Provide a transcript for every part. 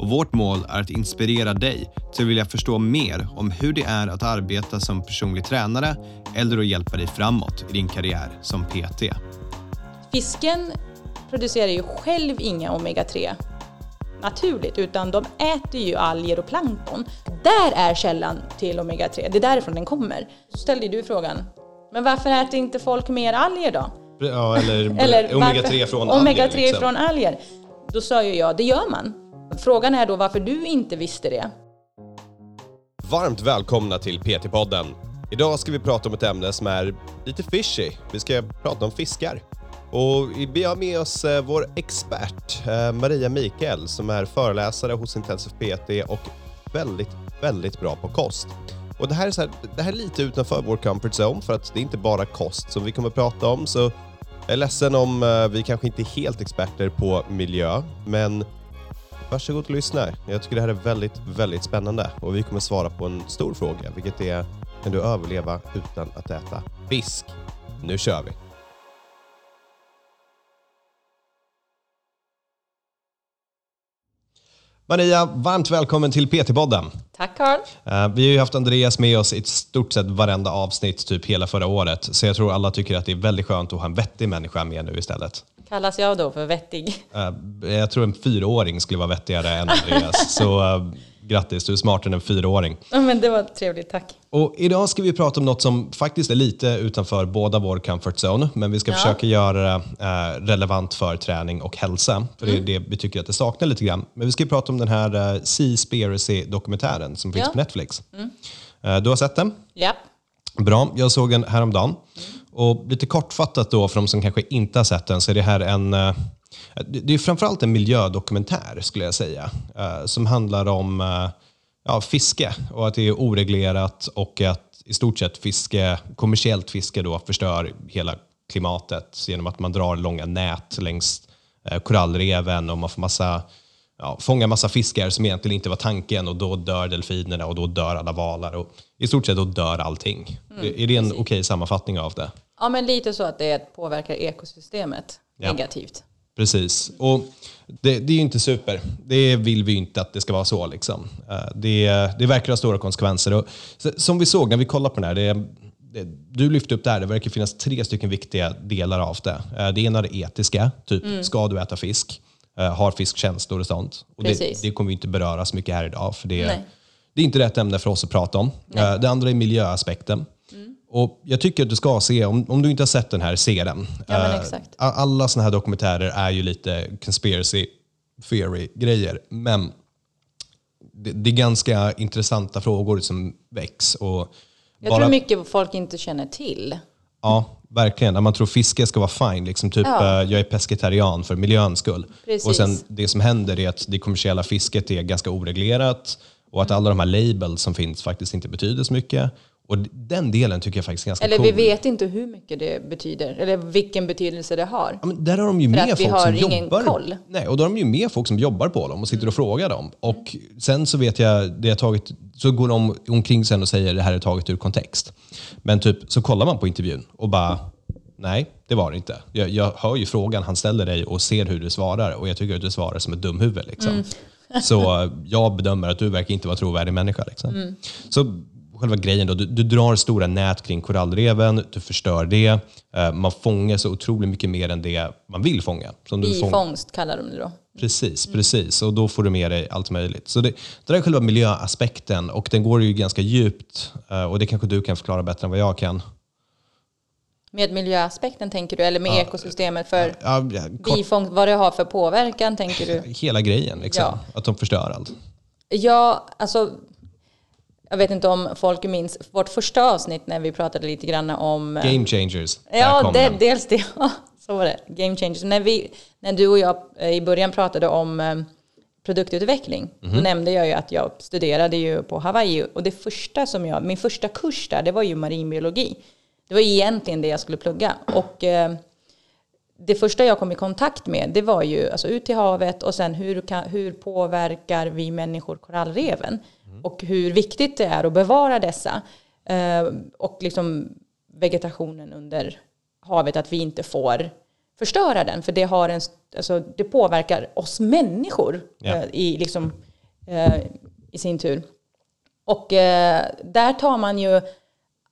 och vårt mål är att inspirera dig till att vilja förstå mer om hur det är att arbeta som personlig tränare eller att hjälpa dig framåt i din karriär som PT. Fisken producerar ju själv inga omega-3 naturligt utan de äter ju alger och plankton. Där är källan till omega-3, det är därifrån den kommer. Så ställde du frågan, men varför äter inte folk mer alger då? Ja, eller, eller omega-3 från omega alger. Liksom. från alger. Då sa ju jag, det gör man. Frågan är då varför du inte visste det. Varmt välkomna till PT-podden. Idag ska vi prata om ett ämne som är lite fishy. Vi ska prata om fiskar. Och vi har med oss eh, vår expert eh, Maria Mikael som är föreläsare hos Intensiv PT och väldigt, väldigt bra på kost. Och det här, är så här, det här är lite utanför vår comfort zone för att det är inte bara kost som vi kommer prata om. Så jag är ledsen om eh, vi kanske inte är helt experter på miljö, men Varsågod och lyssna. Jag tycker det här är väldigt, väldigt spännande och vi kommer svara på en stor fråga, vilket är kan du överleva utan att äta fisk? Nu kör vi! Maria, varmt välkommen till PT-podden. Tack Carl. Uh, vi har ju haft Andreas med oss i stort sett varenda avsnitt, typ hela förra året. Så jag tror alla tycker att det är väldigt skönt att ha en vettig människa med nu istället. Kallas jag då för vettig? Uh, jag tror en fyraåring skulle vara vettigare än Andreas. så uh, grattis, du är smartare än en fyraåring. Ja, men det var trevligt, tack. Och idag ska vi prata om något som faktiskt är lite utanför båda vår comfort zone, men vi ska ja. försöka göra det uh, relevant för träning och hälsa. För mm. det är det vi tycker att det saknar lite grann. Men vi ska prata om den här Seaspiracy-dokumentären som finns ja. på Netflix. Mm. du har sett den? Ja. Bra, jag såg en häromdagen. Och lite kortfattat då, för de som kanske inte har sett den, så är det här en eh, det är framförallt en miljödokumentär skulle jag säga, eh, som handlar om eh, ja, fiske och att det är oreglerat och att i stort sett fiske, kommersiellt fiske då förstör hela klimatet genom att man drar långa nät längs korallreven och man får massa, ja, fånga massa fiskar som egentligen inte var tanken och då dör delfinerna och då dör alla valar och i stort sett då dör allting. Mm, är det en okej okay sammanfattning av det? Ja, men lite så att det påverkar ekosystemet ja. negativt. Precis. Och det, det är ju inte super. Det vill vi ju inte att det ska vara så. Liksom. Eh, det, det verkar ha stora konsekvenser. Och, som vi såg när vi kollade på den här, det, du lyfte upp det här, det verkar finnas tre stycken viktiga delar av det. Eh, det ena är det etiska, typ mm. ska du äta fisk? Eh, har fisk känslor och sånt? Och det, det, kommer vi inte beröra så mycket här idag, för det, det är inte rätt ämne för oss att prata om. Nej. Det andra är miljöaspekten. Och Jag tycker att du ska se, om, om du inte har sett den här, se den. Ja, uh, alla sådana här dokumentärer är ju lite conspiracy theory-grejer. Men det, det, är ganska intressanta frågor som väcks. Och jag bara, tror mycket folk inte känner till. Ja, verkligen. Man tror fiske ska vara fine. Liksom typ, ja. uh, jag är pescetarian för miljöns skull. Precis. Och sen det som händer är att det kommersiella fisket är ganska oreglerat och att alla de här labels som finns faktiskt inte betyder så mycket. Och den delen tycker jag faktiskt är ganska Eller cool. vi vet inte hur mycket det betyder, eller vilken betydelse det har. Ja, där har de ju med folk som jobbar. Koll. Nej, och då har de ju med folk som jobbar på dem och sitter och frågar dem. Och sen så vet jag, det har tagit, så går de omkring sen och säger det här är taget ur kontext. Men typ så kollar man på intervjun och bara Nej, det var det inte. Jag, jag hör ju frågan han ställer dig och ser hur du svarar och jag tycker att du svarar som ett dumhuvud. Liksom. Mm. Så jag bedömer att du verkar inte vara trovärdig människa. Liksom. Mm. Så själva grejen då, du, du, drar stora nät kring korallreven, du förstör det. Uh, man fångar så otroligt mycket mer än det man vill fånga. Bifångst kallar de det då. Precis, mm. precis. Och då får du med dig allt möjligt. Så det, det är själva miljöaspekten och den går ju ganska djupt. Uh, och det kanske du kan förklara bättre än vad jag kan. Med miljöaspekten tänker du, eller med ja, ekosystemet för ja, ja, bifångst, vad det har för påverkan tänker du? Hela grejen, liksom. att de förstör allt. Ja, alltså jag vet inte om folk minns vårt första avsnitt när vi pratade lite grann om... Eh, Game changers. Ja, det, dels det. så var det. Game changers. När, vi, när du och jag eh, i början pratade om eh, produktutveckling. Då nämnde jag ju att jag studerade ju på Hawaii och det första som jag, min första kurs där, det var ju marinbiologi. Det var egentligen det jag skulle plugga. Och eh, det första jag kom i kontakt med, det var ju alltså ut till havet och sen hur, kan, hur påverkar vi människor korallreven? Och hur viktigt det är att bevara dessa. Eh, och liksom vegetationen under havet, att vi inte får förstöra den. För det, har en, alltså, det påverkar oss människor Ja. eh, i, liksom, i sin tur. Och där tar man ju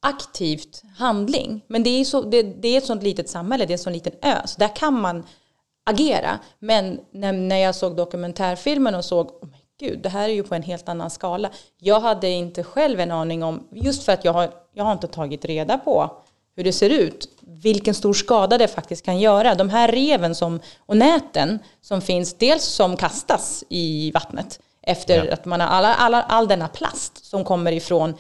aktivt handling. Men det är, så, det, det är ett sånt litet samhälle, det är en sån liten ö. Så där kan man agera. Men när, när jag såg dokumentärfilmen och såg, oh my gud, det här är ju på en helt annan skala. Jag hade inte själv en aning om, just för att jag har, jag har inte tagit reda på hur det ser ut, vilken stor skada det faktiskt kan göra. De här reven som, och näten som finns, dels som kastas i vattnet efter Ja. att man har alla, alla, all denna plast som kommer ifrån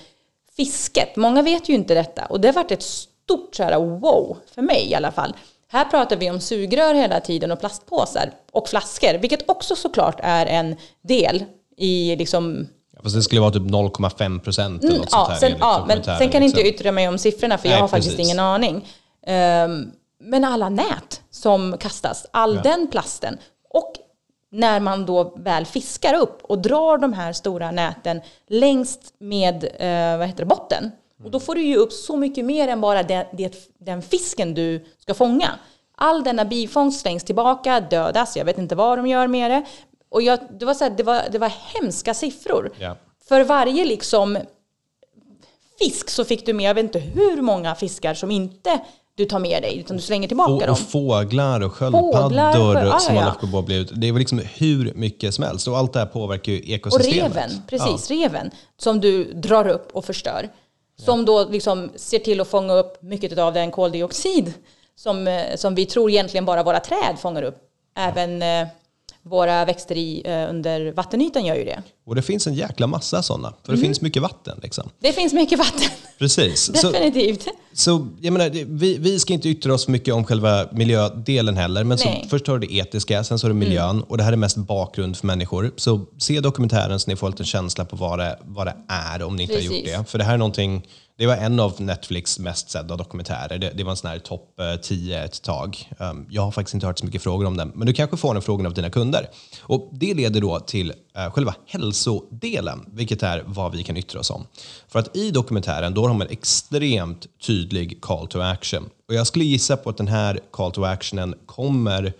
fisket. Många vet ju inte detta och det har varit ett stort så här, wow för mig i alla fall. Här pratar vi om sugrör hela tiden och plastpåsar och flaskor, vilket också såklart är en del i liksom Ja, Fast det skulle vara typ 0,5 procent eller något sånt Ja, här sen, ja, men sen kan inte jag liksom. yttra mig om siffrorna för Nej, jag har faktiskt precis. ingen aning. Ehm, men alla nät som kastas, all den plasten och när man då väl fiskar upp och drar de här stora näten längst med eh, vad heter det, botten. Och då får du ju upp så mycket mer än bara det, det, den fisken du ska fånga. All denna bifångst slängs tillbaka, dödas, jag vet inte vad de gör med det. Och jag, det, var så här, det, var, det var hemska siffror. Ja. För varje liksom fisk så fick du med, jag vet inte hur många fiskar som inte du tar med dig, utan du slänger tillbaka Och, dem. och fåglar och sköldpaddor ja, som ja, ja. också på bli ut. Det är väl liksom hur mycket som helst. Och allt det här påverkar ju Och ekosystemet. reven, precis, reven som du drar upp och förstör. Som då liksom ser till att fånga upp mycket av den koldioxid som, eh, som vi tror egentligen bara våra träd fångar upp. Även eh, våra växter i, eh, under vattenytan gör ju det. Och det finns en jäkla massa sådana. För Mm. det finns mycket vatten liksom. Det finns mycket vatten, Precis. Så, definitivt. så jag menar, vi, vi ska inte yttra oss för mycket om själva miljödelen heller. Men så. Mm. först har du det etiska, sen så har du miljön. Och det här är mest bakgrund för människor. Så se dokumentären så ni får en känsla på vad det, vad det är om ni inte har gjort Precis. det. För det här är någonting, det var en av Netflix mest sedda dokumentärer. Det, det var en sån här topp eh, 10 ett tag. Um, jag har faktiskt inte hört så mycket frågor om den, men du kanske får den frågan av dina kunder. Och Det leder då till uh, själva hälsodelen, vilket är vad vi kan yttra oss om. För att i dokumentären då har man en extremt tydlig call to action. Och jag skulle gissa på att den här call to actionen kommer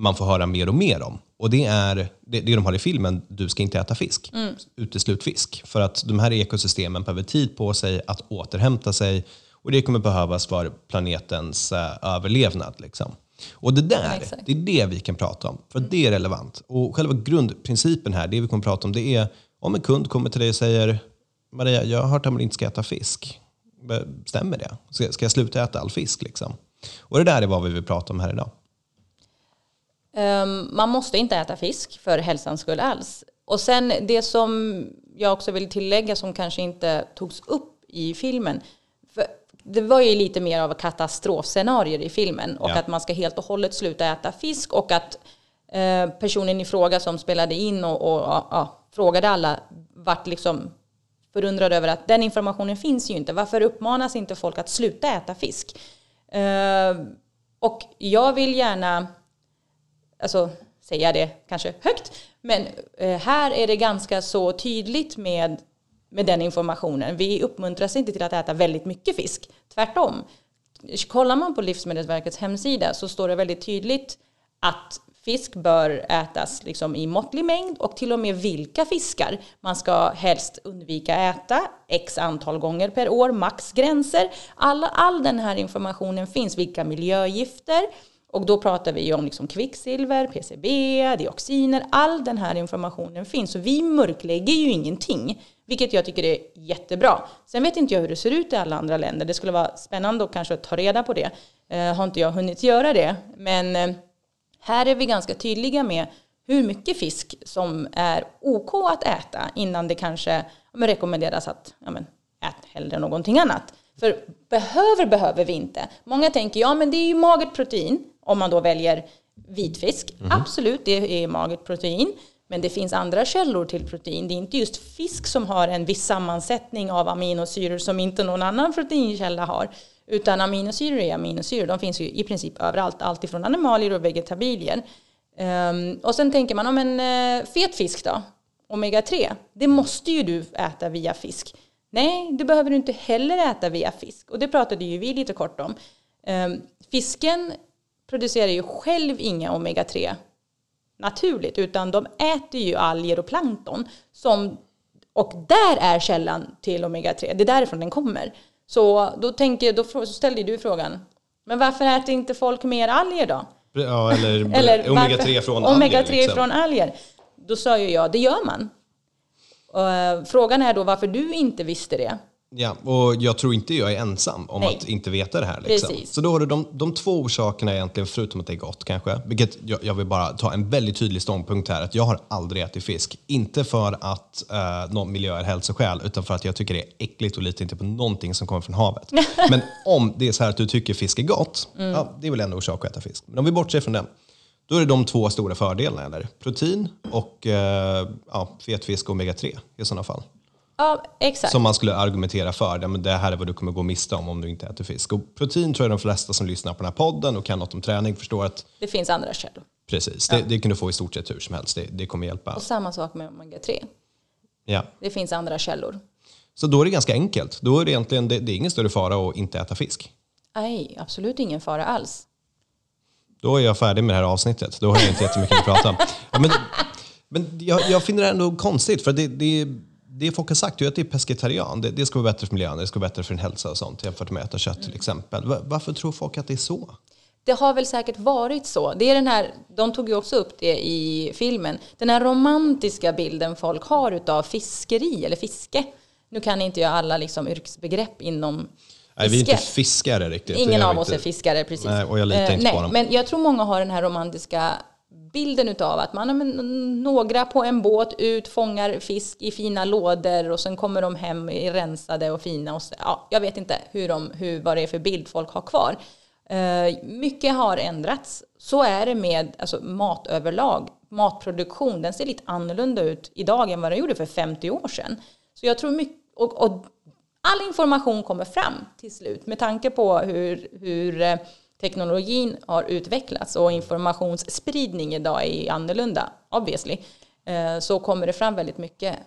man får höra mer och mer om. Och det är det, det de har i filmen, du ska inte äta fisk. Uteslut fisk. För att de här ekosystemen behöver tid på sig att återhämta sig och det kommer behövas för planetens eh, överlevnad. Liksom. Och det där, exakt. det är det vi kan prata om. För att det är relevant. Och själva grundprincipen här, det vi kommer prata om, det är om en kund kommer till dig och säger Maria, jag har hört att man inte ska äta fisk. Stämmer det? Ska, ska jag sluta äta all fisk? Liksom? Och det där är vad vi vill prata om här idag. Ehm, man måste inte äta fisk för hälsans skull alls. Och sen det som jag också vill tillägga som kanske inte togs upp i filmen. För det var ju lite mer av katastrofscenarier i filmen och Ja. att man ska helt och hållet sluta äta fisk och att eh, personen i fråga som spelade in och, och ja, ja, frågade alla vart liksom förundrad över att den informationen finns ju inte. Varför uppmanas inte folk att sluta äta fisk? Eh, och jag vill gärna alltså säga det kanske högt, men eh, här är det ganska så tydligt med, med den informationen. Vi uppmuntras inte till att äta väldigt mycket fisk, tvärtom. Kollar man på Livsmedelsverkets hemsida så står det väldigt tydligt att fisk bör ätas liksom i måttlig mängd och till och med vilka fiskar man ska helst undvika äta x antal gånger per år, maxgränser. All, all den här informationen finns, vilka miljögifter, och då pratar vi ju om liksom kvicksilver, PCB, dioxiner, all den här informationen finns. Så vi mörklägger ju ingenting, vilket jag tycker är jättebra. Sen vet inte jag hur det ser ut i alla andra länder. Det skulle vara spännande att kanske ta reda på det. Eh, har inte jag hunnit göra det. Men eh, här är vi ganska tydliga med hur mycket fisk som är OK att äta innan det kanske men rekommenderas att ja, men, ät hellre någonting annat. För behöver behöver vi inte. Många tänker ja men det är ju magert protein om man då väljer vitfisk. Absolut, det är magert protein. Men det finns andra källor till protein. Det är inte just fisk som har en viss sammansättning av aminosyror som inte någon annan proteinkälla har. Utan aminosyror är aminosyror. De finns ju i princip överallt. Alltifrån animalier och vegetabilier. Um, och sen tänker man, om en uh, fet fisk då? Omega-3, det måste ju du äta via fisk. Nej, det behöver du inte heller äta via fisk. Och det pratade ju vi lite kort om. Um, fisken producerar ju själv inga omega-3 naturligt, utan de äter ju alger och plankton. Som, och där är källan till omega-3, det är därifrån den kommer. Så då, tänker, då ställde du frågan, men varför äter inte folk mer alger då? Ja, eller, eller omega-3 från alger. Omega-3 liksom. från alger. Då sa ju jag, det gör man. Eh, frågan är då varför du inte visste det. Ja, och jag tror inte jag är ensam om Nej. att inte veta det här. Liksom. Så då har du de, de två orsakerna egentligen, förutom att det är gott kanske. Vilket jag, jag, vill bara ta en väldigt tydlig ståndpunkt här. Att jag har aldrig ätit fisk. Inte för att uh, någon miljö är hälsoskäl, utan för att jag tycker det är äckligt och litar inte på någonting som kommer från havet. Men om det är så här att du tycker fisk är gott, mm. ja, det är väl en orsak att äta fisk. Men om vi bortser från den. Då är det de två stora fördelarna. Eller? Protein och uh, ja, fetfisk och omega-3 i sådana fall. Ja, exakt. Som man skulle argumentera för. Ja, men det här är vad du kommer gå miste om om du inte äter fisk. Och protein tror jag de flesta som lyssnar på den här podden och kan något om träning förstår att det finns andra källor. Precis, ja. det, det, kan du få i stort sett hur som helst. Det, det kommer hjälpa. Och samma sak med omega-3. Ja. Det finns andra källor. Så då är det ganska enkelt. Då är det egentligen det, det är ingen större fara att inte äta fisk. Nej, absolut ingen fara alls. Då är jag färdig med det här avsnittet. Då har jag inte jättemycket att prata om. Ja, men men jag, jag finner det ändå konstigt, för det, det det folk har sagt är att det är pescetarian. Det, det ska vara bättre för miljön, det ska vara bättre för din hälsa och sånt jämfört med att äta kött till mm. exempel. Varför tror folk att det är så? Det har väl säkert varit så. Det är den här, de tog ju också upp det i filmen, den här romantiska bilden folk har utav fiskeri eller fiske. Nu kan inte jag alla liksom yrkesbegrepp inom. Nej, vi är inte fiskare riktigt. Ingen av oss inte. är fiskare, precis. Nej, och jag litar inte eh, på dem. Men jag tror många har den här romantiska bilden utav att man, några på en båt ut, fångar fisk i fina lådor och sen kommer de hem rensade och fina. Och så, ja, jag vet inte hur de, hur, vad det är för bild folk har kvar. Eh, mycket har ändrats. Så är det med alltså, mat överlag. Matproduktion, den ser lite annorlunda ut idag än vad den gjorde för 50 år sedan. Så jag tror mycket, och, och all information kommer fram till slut med tanke på hur, hur eh, teknologin har utvecklats och informationsspridning idag är annorlunda, obviously, eh, så kommer det fram väldigt mycket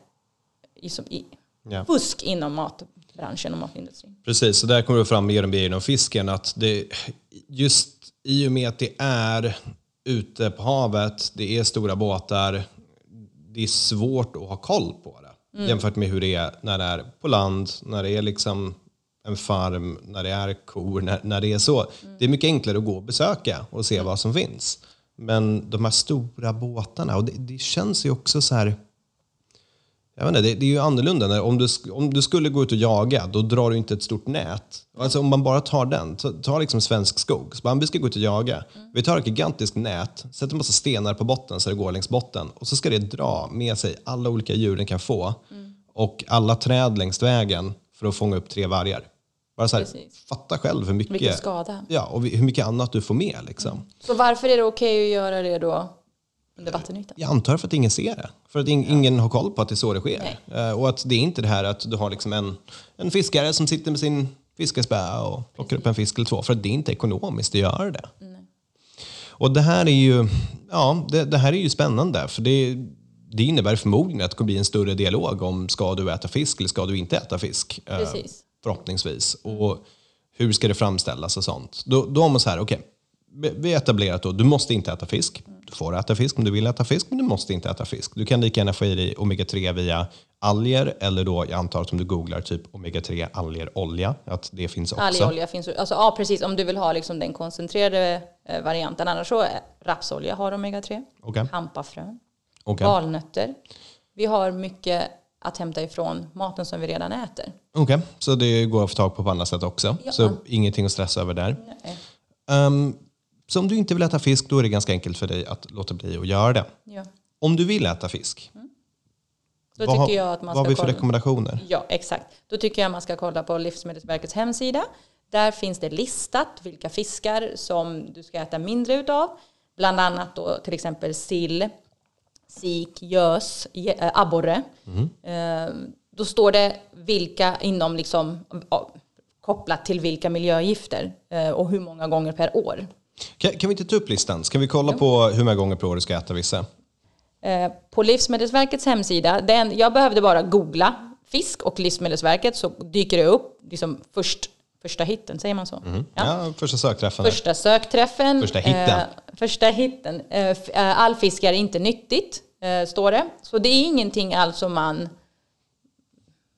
i, i ja. fusk inom matbranschen och matindustrin. Precis, så där kommer det fram mer och mer inom fisken att det, just i och med att det är ute på havet, det är stora båtar, det är svårt att ha koll på det mm. jämfört med hur det är när det är på land, när det är liksom en farm, när det är kor, när, när det är så. Mm. Det är mycket enklare att gå och besöka och se mm. vad som finns. Men de här stora båtarna, och det, det känns ju också så här... Jag vet inte, det, det är ju annorlunda. När, om, du, om du skulle gå ut och jaga, då drar du inte ett stort nät. Alltså om man bara tar den, ta, ta liksom svensk skog. Så bara, vi ska gå ut och jaga. Mm. Vi tar ett gigantiskt nät, sätter en massa stenar på botten så det går längs botten. Och så ska det dra med sig alla olika djur den kan få. Mm. Och alla träd längs vägen för att fånga upp tre vargar. Bara så här, fatta själv hur mycket, Vilken skada. Ja, och hur mycket annat du får med. Liksom. Mm. Så varför är det okej okay att göra det då under vattenytan? Jag antar för att ingen ser det. För att in, ja. ingen har koll på att det är så det sker. Uh, och att det är inte det här att du har liksom en, en fiskare som sitter med sin fiskespö och plockar Precis. upp en fisk eller två. För att det är inte ekonomiskt att göra det. Mm. Och det här är ju, ja, det, det, här är ju spännande. För det, det innebär förmodligen att det kommer bli en större dialog om ska du äta fisk eller ska du inte äta fisk. Eh, Precis förhoppningsvis. Och hur ska det framställas och sånt. Då, då har man så här, okej, okay, vi har etablerat då, du måste inte äta fisk. Du får äta fisk om du vill äta fisk, men du måste inte äta fisk. Du kan lika gärna få i dig omega-3 via alger eller då, jag antar att om du googlar typ omega-3 algerolja, att det finns också. Algerolja finns, alltså ja precis, om du vill ha liksom den koncentrerade eh, varianten. Annars så, rapsolja har omega-3, okay. hampafrön, okay. valnötter. Vi har mycket att hämta ifrån maten som vi redan äter. Okej, okay. så det går att få tag på på andra sätt också? Ja. Så ingenting att stressa över där? Um, så om du inte vill äta fisk, då är det ganska enkelt för dig att låta bli att göra det. Ja. Om du vill äta fisk, mm. Då vad, tycker jag att man vad har vi för kolla. rekommendationer? Ja, exakt. Då tycker jag att man ska kolla på Livsmedelsverkets hemsida. Där finns det listat vilka fiskar som du ska äta mindre utav. Bland annat då till exempel sill, sik, gös, äh, abborre. Eh, då står det vilka inom liksom, kopplat till vilka miljögifter eh, och hur många gånger per år. Kan, kan vi inte ta upp listan? Ska vi kolla på hur många gånger per år du ska äta vissa? Eh, På Livsmedelsverkets hemsida, den, jag behövde bara googla fisk och Livsmedelsverket så dyker det upp liksom först, första hitten, säger man så? Mm. Ja. första sökträffen. Första sökträffen. Första hitten. Eh, första hitten. Eh, eh, all fisk är inte nyttigt, eh, står det. Så det är ingenting alltså man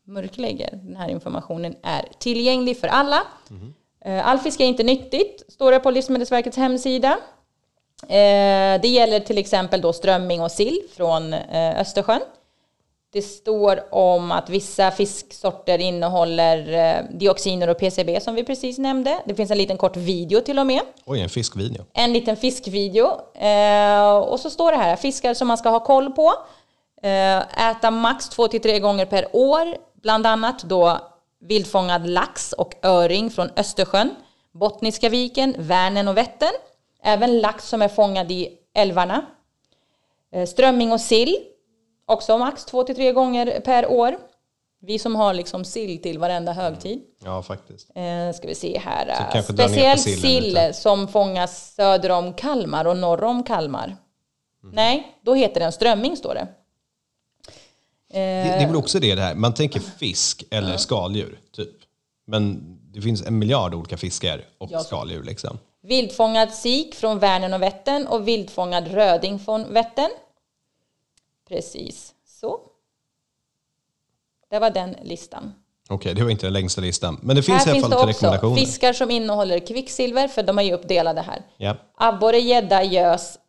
mörklägger. Den här informationen är tillgänglig för alla. Eh, all fisk är inte nyttigt, står det på Livsmedelsverkets hemsida. Eh, det gäller till exempel då strömming och sill från Östersjön. Det står om att vissa fisksorter innehåller eh, dioxiner och PCB som vi precis nämnde. Det finns en liten kort video till och med. Oj, en fiskvideo. En liten fiskvideo. Eh, och så står det här, fiskar som man ska ha koll på. Eh, äta max 2-3 gånger per år. Bland annat då vildfångad lax och öring från Östersjön, Bottniska viken, Vänern och Vättern. Även lax som är fångad i älvarna. Strömming och sill, också max 2-3 gånger per år. Vi som har liksom sill till varenda högtid. Ja, faktiskt. Eh, ska vi se här. Eh, Speciellt sill som fångas söder om Kalmar och norr om Kalmar. Mm. Nej, då heter den strömming står det. Det, det är väl också det, det här. Man tänker fisk eller skaldjur, typ. Men det finns en miljard olika fiskar och Ja. skaldjur. Liksom. Vildfångad sik från Vänern och Vättern och vildfångad röding från Vättern. Precis så. Det var den listan. Okej, det var inte den längsta listan. Men det finns här i alla finns fall det lite också fiskar som innehåller kvicksilver, för de är ju uppdelade här. Ja. Abborre, gädda, gös,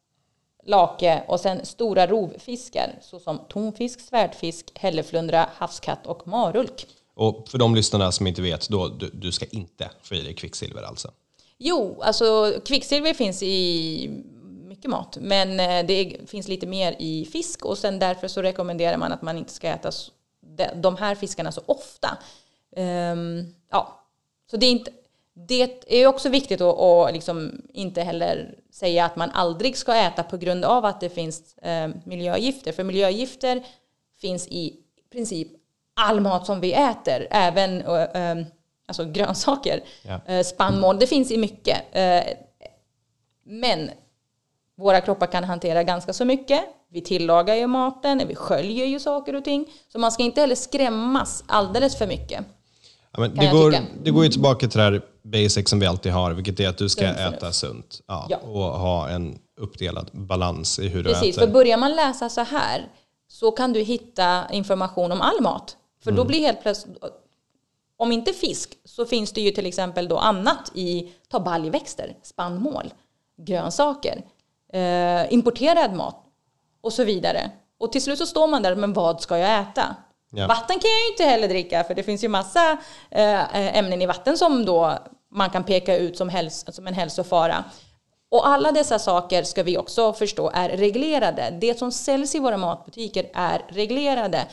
lake och sen stora rovfiskar såsom tonfisk, svärdfisk, hälleflundra, havskatt och marulk. Och för de lyssnarna som inte vet, då, du, du ska inte få i dig kvicksilver alltså. Jo, alltså kvicksilver finns i mycket mat, men eh, det finns lite mer i fisk och sen därför så rekommenderar man att man inte ska äta de- här fiskarna så ofta. Ehm, ja, så det är inte det är också viktigt att, att liksom inte heller säga att man aldrig ska äta på grund av att det finns eh, miljögifter. För miljögifter finns i princip all mat som vi äter, även eh, eh, alltså grönsaker, eh, spannmål. Det finns i mycket. Eh, men våra kroppar kan hantera ganska så mycket. Vi tillagar ju maten, vi sköljer ju saker och ting. Så man ska inte heller skrämmas alldeles för mycket. Ja, det, går, tycka. det går ju tillbaka till det här basic som vi alltid har, vilket är att du ska Sunt äta sunt. Ja, Ja. Och ha en uppdelad balans i hur du Precis, äter. för börjar man läsa så här så kan du hitta information om all mat. För Mm. då blir helt plötsligt, om inte fisk så finns det ju till exempel då annat i, ta baljväxter, spannmål, grönsaker, eh, importerad mat och så vidare. Och till slut så står man där, men vad ska jag äta? Ja. Vatten kan jag ju inte heller dricka för det finns ju massa eh, ämnen i vatten som då man kan peka ut som, häls- som en hälsofara. Och alla dessa saker ska vi också förstå är reglerade. Det som säljs i våra matbutiker är reglerade.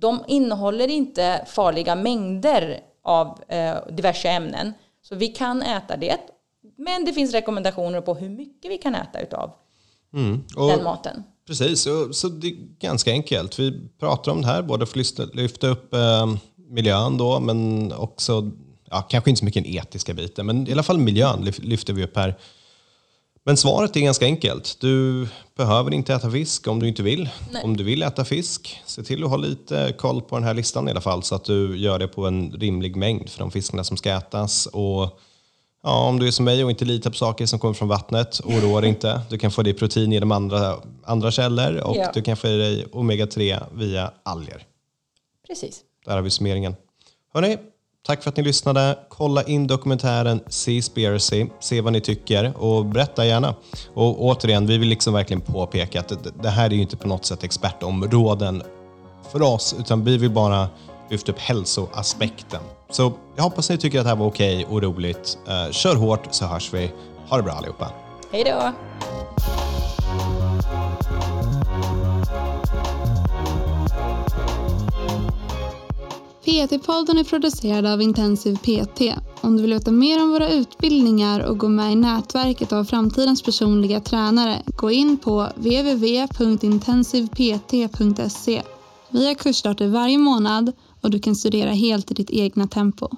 De innehåller inte farliga mängder av eh, diverse ämnen. Så vi kan äta det. Men det finns rekommendationer på hur mycket vi kan äta utav Mm. Och, den maten. Precis, så, så det är ganska enkelt. Vi pratar om det här, både för att lyfta, upp eh, miljön då, men också, ja, kanske inte så mycket den etiska biten, men i alla fall miljön lyf- lyfter vi upp här. Men svaret är ganska enkelt. Du behöver inte äta fisk om du inte vill. Nej. Om du vill äta fisk, se till att ha lite koll på den här listan i alla fall så att du gör det på en rimlig mängd för de fiskarna som ska ätas. Och Ja, om du är som mig och inte litar på saker som kommer från vattnet, oroa dig inte. Du kan få dig protein genom andra, andra källor och Ja. du kan få dig omega-3 via alger. Precis. Där har vi summeringen. Hörrni, tack för att ni lyssnade. Kolla in dokumentären Seaspiracy, se vad ni tycker och berätta gärna. Och återigen, vi vill liksom verkligen påpeka att det, det här är ju inte på något sätt expertområden för oss, utan vi vill bara lyfta upp hälsoaspekten. Så jag hoppas ni tycker att det här var okej och roligt. Eh, kör hårt så hörs vi. Ha det bra allihopa. Hej då! PT-podden är producerad av Intensiv PT. Om du vill veta mer om våra utbildningar och gå med i nätverket av framtidens personliga tränare, gå in på www.intensivpt.se. Vi har kursstarter varje månad och du kan studera helt i ditt egna tempo.